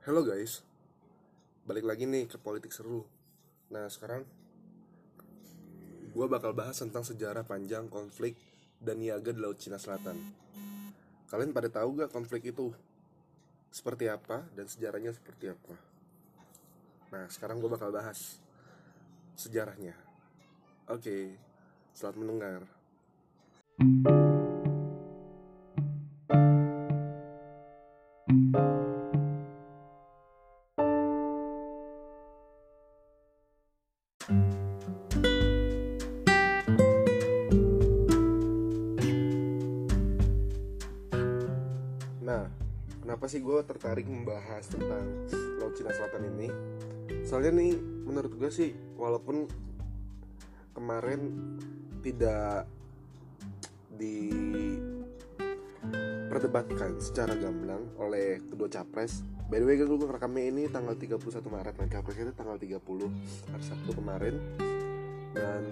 Halo guys, balik lagi nih ke politik seru. Nah sekarang gue bakal bahas tentang sejarah panjang konflik dan niaga di Laut Cina Selatan. Kalian pada tahu gak konflik itu seperti apa dan sejarahnya seperti apa? Nah sekarang gue bakal bahas sejarahnya. Oke, selamat mendengar. Nah, sih gue tertarik membahas tentang Laut Cina Selatan ini? Soalnya nih, menurut gue sih, walaupun kemarin tidak diperdebatkan secara gamblang oleh kedua capres By the way, gue ngerekamnya ini tanggal 31 Maret Dan capresnya itu tanggal 30 hari Sabtu kemarin Dan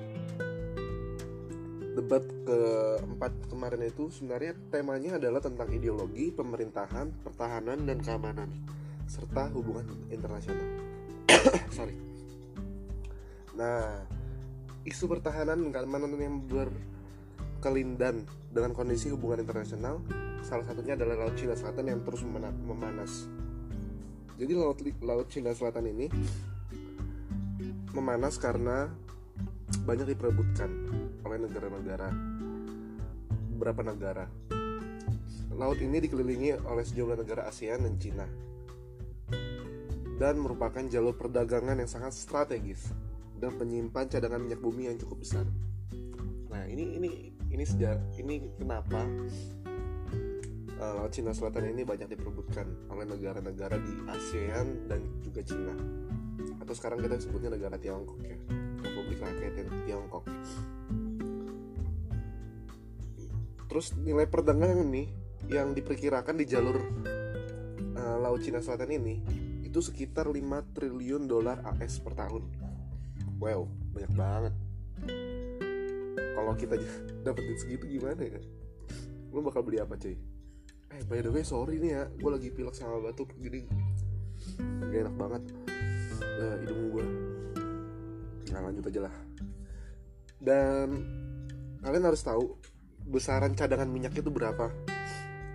debat keempat kemarin itu sebenarnya temanya adalah tentang ideologi, pemerintahan, pertahanan, dan keamanan serta hubungan internasional. Sorry. Nah, isu pertahanan dan keamanan yang berkelindan dengan kondisi hubungan internasional salah satunya adalah Laut Cina Selatan yang terus memanas. Jadi Laut Laut Cina Selatan ini memanas karena banyak diperebutkan oleh negara-negara. Beberapa negara. Laut ini dikelilingi oleh sejumlah negara ASEAN dan Cina. Dan merupakan jalur perdagangan yang sangat strategis dan penyimpan cadangan minyak bumi yang cukup besar. Nah ini ini ini sejak ini kenapa uh, laut Cina Selatan ini banyak diperebutkan oleh negara-negara di ASEAN dan juga Cina. Atau sekarang kita sebutnya negara Tiongkok ya. Republik Rakyat Tiongkok. Terus nilai perdagangan nih yang diperkirakan di jalur uh, Laut Cina Selatan ini itu sekitar 5 triliun dolar AS per tahun. Wow, banyak banget. Kalau kita dapetin segitu gimana ya? Lo bakal beli apa cuy? Eh by the way sorry nih ya, gue lagi pilek sama batuk jadi gak enak banget uh, hidung gue nah lanjut aja lah dan kalian harus tahu besaran cadangan minyak itu berapa?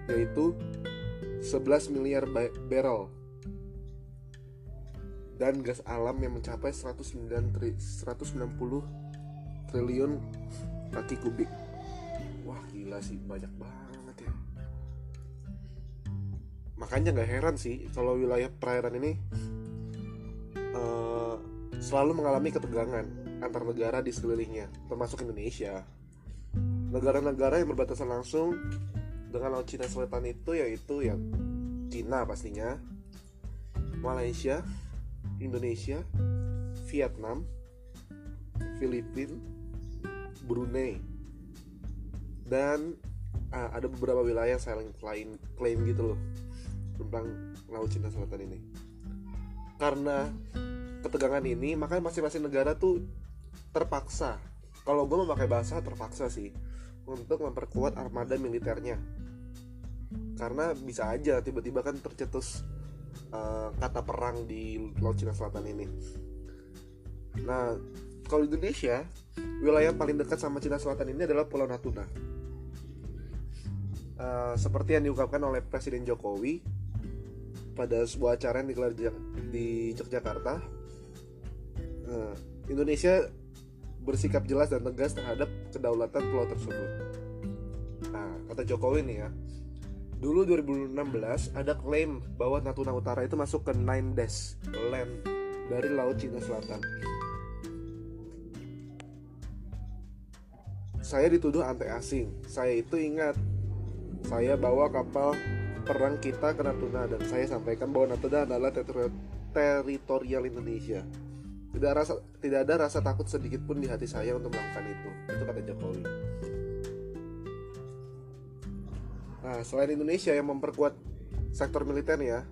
Yaitu 11 miliar barrel. Dan gas alam yang mencapai 109 tri, 190 triliun kaki kubik. Wah gila sih banyak banget ya. Makanya nggak heran sih kalau wilayah perairan ini uh, selalu mengalami ketegangan antar negara di sekelilingnya, termasuk Indonesia. Negara-negara yang berbatasan langsung dengan Laut Cina Selatan itu yaitu yang Cina pastinya, Malaysia, Indonesia, Vietnam, Filipina, Brunei, dan ah, ada beberapa wilayah yang saling klaim, klaim gitu loh tentang Laut Cina Selatan ini. Karena ketegangan ini maka masing-masing negara tuh terpaksa. Kalau gue memakai bahasa terpaksa sih untuk memperkuat armada militernya. Karena bisa aja tiba-tiba kan tercetus uh, kata perang di Laut Cina Selatan ini. Nah kalau Indonesia wilayah paling dekat sama Cina Selatan ini adalah Pulau Natuna. Uh, seperti yang diungkapkan oleh Presiden Jokowi pada sebuah acara yang digelar di Yogyakarta Nah, Indonesia bersikap jelas dan tegas terhadap kedaulatan pulau tersebut. Nah, kata Jokowi nih ya, dulu 2016 ada klaim bahwa Natuna Utara itu masuk ke Nine Dash Land dari Laut Cina Selatan. Saya dituduh anti asing. Saya itu ingat, saya bawa kapal perang kita ke Natuna dan saya sampaikan bahwa Natuna adalah teritorial Indonesia tidak rasa tidak ada rasa takut sedikit pun di hati saya untuk melakukan itu. Itu kata Jokowi. Nah selain Indonesia yang memperkuat sektor militer ya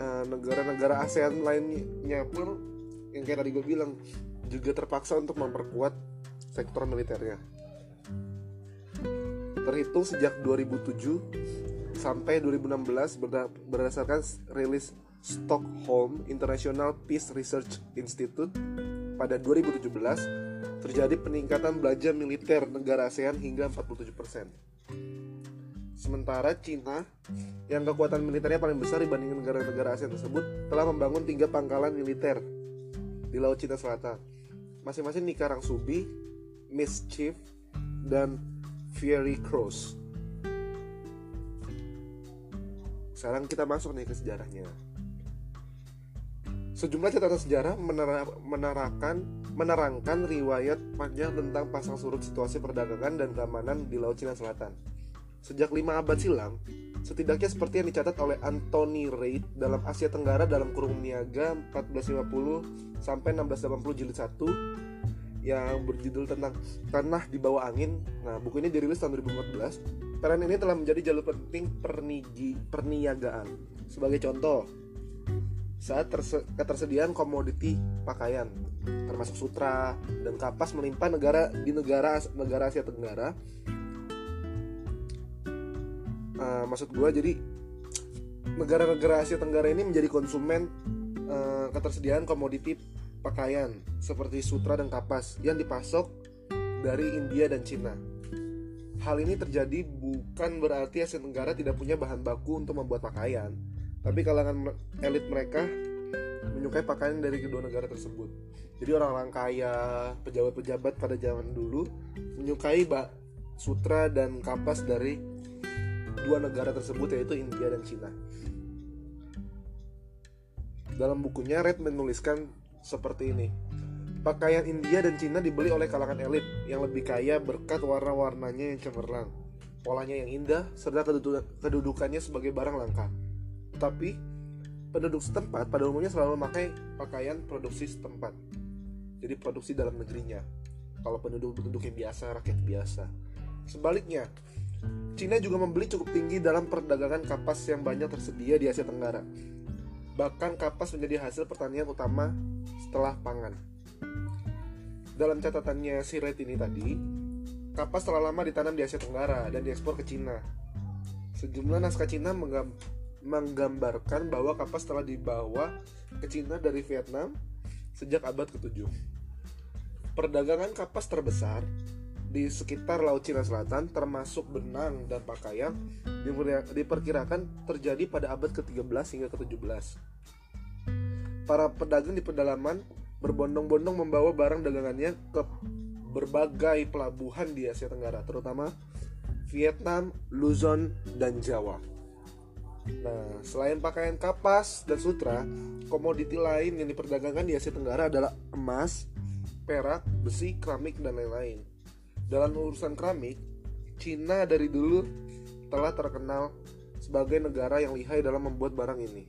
eh, negara-negara ASEAN lainnya pun yang kayak tadi gue bilang juga terpaksa untuk memperkuat sektor militernya. Terhitung sejak 2007 sampai 2016 berdasarkan rilis Stockholm International Peace Research Institute pada 2017 terjadi peningkatan belanja militer negara ASEAN hingga 47%. Sementara Cina yang kekuatan militernya paling besar dibanding negara-negara ASEAN tersebut telah membangun tiga pangkalan militer di Laut Cina Selatan. Masing-masing di Karang Subi, Mischief, dan Fiery Cross. Sekarang kita masuk nih ke sejarahnya. Sejumlah catatan sejarah menerakan, menerangkan riwayat panjang tentang pasang surut situasi perdagangan dan keamanan di Laut Cina Selatan. Sejak lima abad silam, setidaknya seperti yang dicatat oleh Anthony Reid dalam Asia Tenggara dalam kurung niaga 1450 sampai 1680 jilid 1 yang berjudul tentang tanah di bawah angin. Nah, buku ini dirilis tahun 2014. Peran ini telah menjadi jalur penting perniagaan. Sebagai contoh, saat ketersediaan komoditi pakaian termasuk sutra dan kapas melimpah negara di negara negara Asia Tenggara uh, maksud gue jadi negara-negara Asia Tenggara ini menjadi konsumen uh, ketersediaan komoditi pakaian seperti sutra dan kapas yang dipasok dari India dan Cina. Hal ini terjadi bukan berarti Asia Tenggara tidak punya bahan baku untuk membuat pakaian, tapi kalangan elit mereka menyukai pakaian dari kedua negara tersebut. Jadi orang-orang kaya, pejabat-pejabat pada zaman dulu menyukai bak sutra dan kapas dari dua negara tersebut yaitu India dan Cina. Dalam bukunya Red menuliskan seperti ini. Pakaian India dan Cina dibeli oleh kalangan elit yang lebih kaya berkat warna-warnanya yang cemerlang, polanya yang indah, serta kedudukannya sebagai barang langka. Tetapi, penduduk setempat pada umumnya selalu memakai pakaian produksi setempat. Jadi produksi dalam negerinya. Kalau penduduk-penduduk yang biasa, rakyat biasa. Sebaliknya, Cina juga membeli cukup tinggi dalam perdagangan kapas yang banyak tersedia di Asia Tenggara. Bahkan kapas menjadi hasil pertanian utama setelah pangan. Dalam catatannya si Red ini tadi, kapas telah lama ditanam di Asia Tenggara dan diekspor ke Cina. Sejumlah naskah Cina menggambarkan bahwa kapas telah dibawa ke Cina dari Vietnam sejak abad ke-7. Perdagangan kapas terbesar di sekitar Laut Cina Selatan termasuk benang dan pakaian diperkirakan terjadi pada abad ke-13 hingga ke-17. Para pedagang di pedalaman berbondong-bondong membawa barang dagangannya ke berbagai pelabuhan di Asia Tenggara, terutama Vietnam, Luzon, dan Jawa. Nah, selain pakaian kapas dan sutra, komoditi lain yang diperdagangkan di Asia Tenggara adalah emas, perak, besi, keramik, dan lain-lain. Dalam urusan keramik, Cina dari dulu telah terkenal sebagai negara yang lihai dalam membuat barang ini.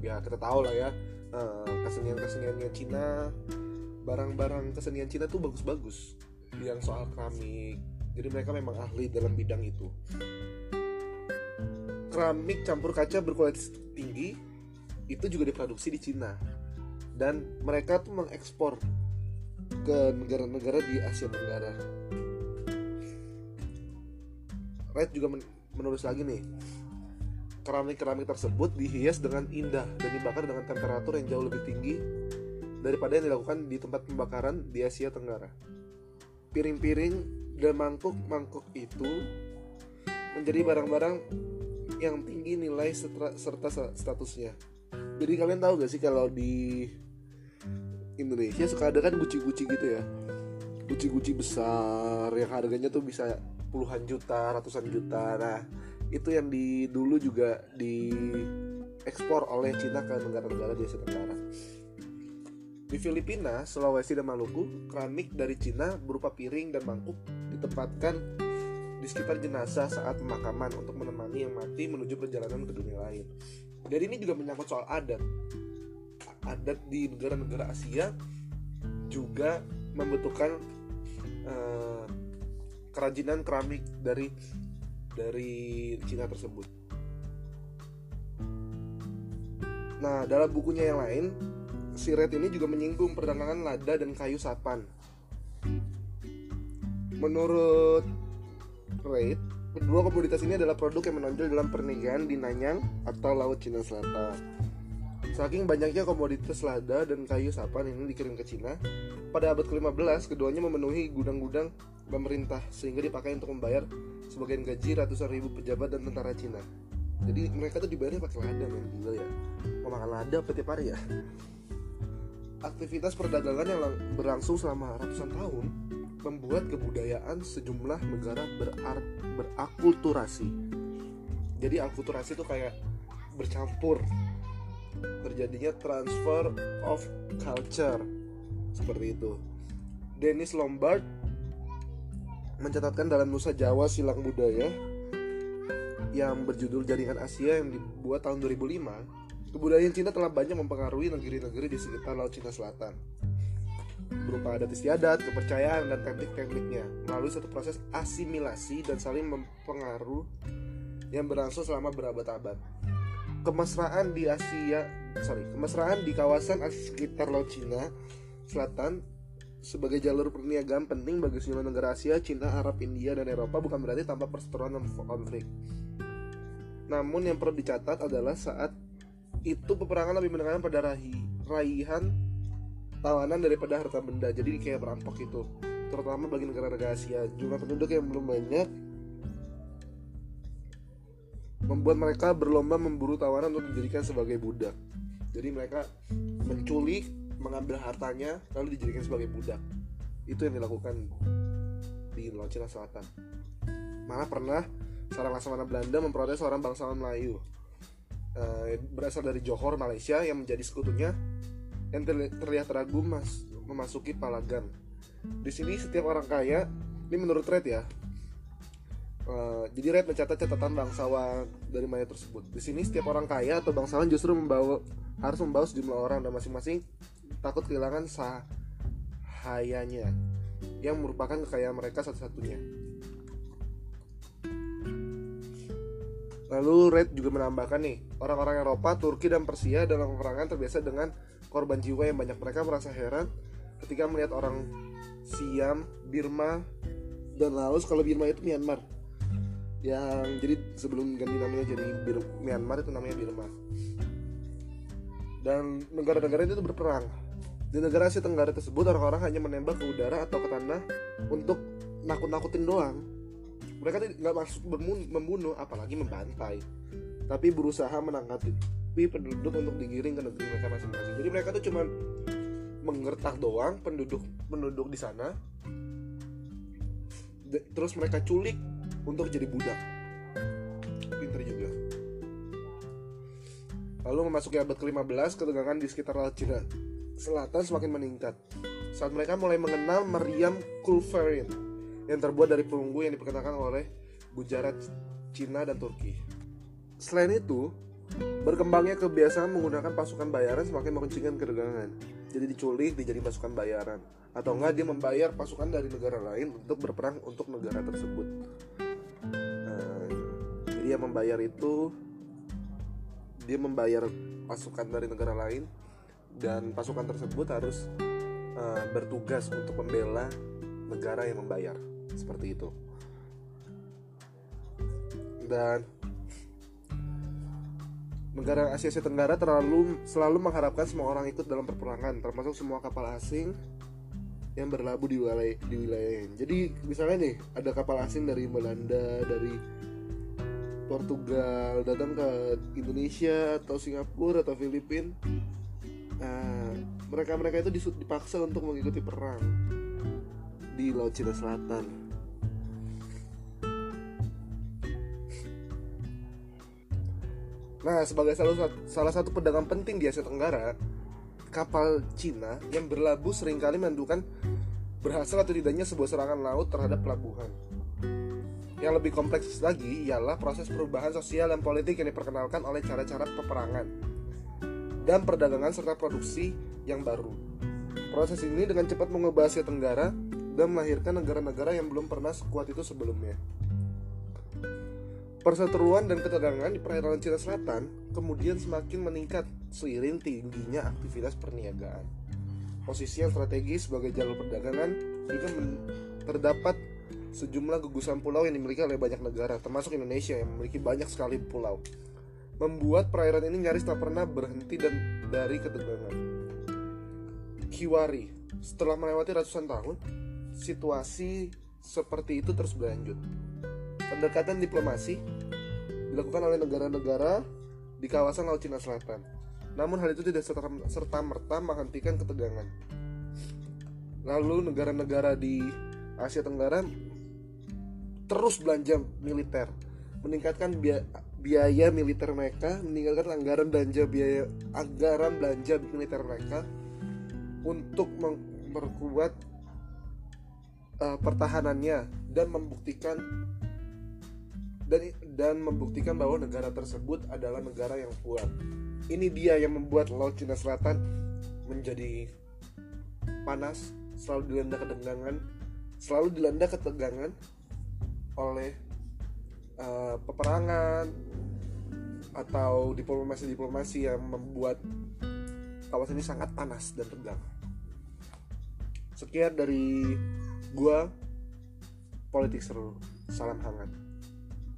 Ya, kita tahu lah ya, eh, kesenian-keseniannya Cina, barang-barang kesenian Cina tuh bagus-bagus. Yang soal keramik, jadi mereka memang ahli dalam bidang itu keramik campur kaca berkualitas tinggi itu juga diproduksi di Cina dan mereka tuh mengekspor ke negara-negara di Asia Tenggara. Red juga men menulis lagi nih keramik-keramik tersebut dihias dengan indah dan dibakar dengan temperatur yang jauh lebih tinggi daripada yang dilakukan di tempat pembakaran di Asia Tenggara. Piring-piring dan mangkuk-mangkuk itu menjadi barang-barang yang tinggi nilai serta statusnya. Jadi kalian tahu gak sih kalau di Indonesia suka ada kan guci-guci gitu ya? Guci-guci besar yang harganya tuh bisa puluhan juta, ratusan juta. Nah itu yang di dulu juga di ekspor oleh Cina ke negara-negara di Asia Tenggara. Di Filipina, Sulawesi, dan Maluku, keramik dari Cina berupa piring dan mangkuk ditempatkan di sekitar jenazah saat pemakaman untuk menemani yang mati menuju perjalanan ke dunia lain. Dan ini juga menyangkut soal adat. Adat di negara-negara Asia juga membutuhkan uh, kerajinan keramik dari dari Cina tersebut. Nah, dalam bukunya yang lain, si Red ini juga menyinggung perdagangan lada dan kayu sapan. Menurut Reid, Kedua komoditas ini adalah produk yang menonjol dalam pernikahan di Nanyang atau Laut Cina Selatan. Saking banyaknya komoditas lada dan kayu sapan ini dikirim ke Cina, pada abad ke-15 keduanya memenuhi gudang-gudang pemerintah sehingga dipakai untuk membayar sebagian gaji ratusan ribu pejabat dan tentara Cina. Jadi mereka tuh dibayarnya pakai lada men gila ya. Mau makan lada apa tiap hari ya? Aktivitas perdagangan yang berlangsung selama ratusan tahun membuat kebudayaan sejumlah negara berar berakulturasi. Jadi akulturasi itu kayak bercampur. Terjadinya transfer of culture seperti itu. Dennis Lombard mencatatkan dalam Nusa Jawa Silang Budaya yang berjudul Jaringan Asia yang dibuat tahun 2005, kebudayaan Cina telah banyak mempengaruhi negeri-negeri di sekitar Laut Cina Selatan berupa adat istiadat, kepercayaan, dan teknik-tekniknya melalui satu proses asimilasi dan saling mempengaruhi yang berlangsung selama berabad-abad. Kemesraan di Asia, sorry, kemesraan di kawasan sekitar Laut Cina Selatan sebagai jalur perniagaan penting bagi sejumlah negara Asia, Cina, Arab, India, dan Eropa bukan berarti tanpa perseteruan dan konflik. Namun yang perlu dicatat adalah saat itu peperangan lebih menekankan pada raihan tawanan daripada harta benda. Jadi kayak perampok itu terutama bagi negara-negara Asia. Jumlah penduduk yang belum banyak membuat mereka berlomba memburu tawanan untuk dijadikan sebagai budak. Jadi mereka menculik mengambil hartanya lalu dijadikan sebagai budak. Itu yang dilakukan di Laut Cina Selatan. Malah pernah seorang laksamana Belanda memprotes seorang bangsawan Melayu uh, berasal dari Johor Malaysia yang menjadi sekutunya yang terlihat ragu mas memasuki Palagan. Di sini setiap orang kaya, ini menurut Red ya. Uh, jadi Red mencatat catatan bangsawan dari mayat tersebut. Di sini setiap orang kaya atau bangsawan justru membawa harus membawa sejumlah orang dan masing-masing takut kehilangan sahayanya yang merupakan kekayaan mereka satu-satunya. Lalu Red juga menambahkan nih, orang-orang Eropa, Turki, dan Persia dalam peperangan terbiasa dengan korban jiwa yang banyak. Mereka merasa heran ketika melihat orang Siam, Birma, dan Laos. Kalau Birma itu Myanmar. Yang jadi sebelum ganti namanya jadi Bir Myanmar itu namanya Birma. Dan negara-negara itu berperang. Di negara Asia Tenggara tersebut orang-orang hanya menembak ke udara atau ke tanah untuk nakut-nakutin doang. Mereka nggak maksud membunuh apalagi membantai. Tapi berusaha menangkap penduduk untuk digiring ke negeri mereka masing-masing. Jadi mereka tuh cuma menggertak doang penduduk penduduk di sana. Terus mereka culik untuk jadi budak. Pinter juga. Lalu memasuki abad ke-15 ketegangan di sekitar Laut Cina Selatan semakin meningkat. Saat mereka mulai mengenal meriam Kulferin yang terbuat dari perunggu yang diperkenalkan oleh Gujarat, Cina, dan Turki. Selain itu, Berkembangnya kebiasaan menggunakan pasukan bayaran semakin mengencingkan ketegangan. Jadi diculik, dijadi pasukan bayaran. Atau enggak dia membayar pasukan dari negara lain untuk berperang untuk negara tersebut. Nah, jadi membayar itu dia membayar pasukan dari negara lain dan pasukan tersebut harus uh, bertugas untuk membela negara yang membayar seperti itu. Dan negara Asia Tenggara terlalu selalu mengharapkan semua orang ikut dalam perperangan, termasuk semua kapal asing yang berlabuh di wilayah di wilayah Jadi misalnya nih ada kapal asing dari Belanda, dari Portugal datang ke Indonesia atau Singapura atau Filipina. Nah, mereka-mereka itu dipaksa untuk mengikuti perang di Laut Cina Selatan Nah, sebagai salah, salah satu pedagang penting di Asia Tenggara, kapal Cina yang berlabuh sering kali menentukan berhasil atau tidaknya sebuah serangan laut terhadap pelabuhan. Yang lebih kompleks lagi ialah proses perubahan sosial dan politik yang diperkenalkan oleh cara-cara peperangan dan perdagangan serta produksi yang baru. Proses ini dengan cepat mengubah Asia Tenggara dan melahirkan negara-negara yang belum pernah sekuat itu sebelumnya. Perseteruan dan ketegangan di perairan Cina Selatan kemudian semakin meningkat seiring tingginya aktivitas perniagaan. Posisi yang strategis sebagai jalur perdagangan juga terdapat sejumlah gugusan pulau yang dimiliki oleh banyak negara, termasuk Indonesia yang memiliki banyak sekali pulau. Membuat perairan ini nyaris tak pernah berhenti dan dari ketegangan. Kiwari, setelah melewati ratusan tahun, situasi seperti itu terus berlanjut. Pendekatan diplomasi dilakukan oleh negara-negara di kawasan Laut Cina Selatan. Namun hal itu tidak serta-merta menghentikan ketegangan. Lalu negara-negara di Asia Tenggara terus belanja militer, meningkatkan biaya militer mereka, meningkatkan anggaran belanja biaya anggaran belanja militer mereka untuk memperkuat uh, pertahanannya dan membuktikan dan dan membuktikan bahwa negara tersebut adalah negara yang kuat. Ini dia yang membuat Laut Cina Selatan menjadi panas, selalu dilanda ketegangan, selalu dilanda ketegangan oleh uh, peperangan atau diplomasi-diplomasi yang membuat kawasan ini sangat panas dan tegang. Sekian dari gua politik seru. Salam hangat.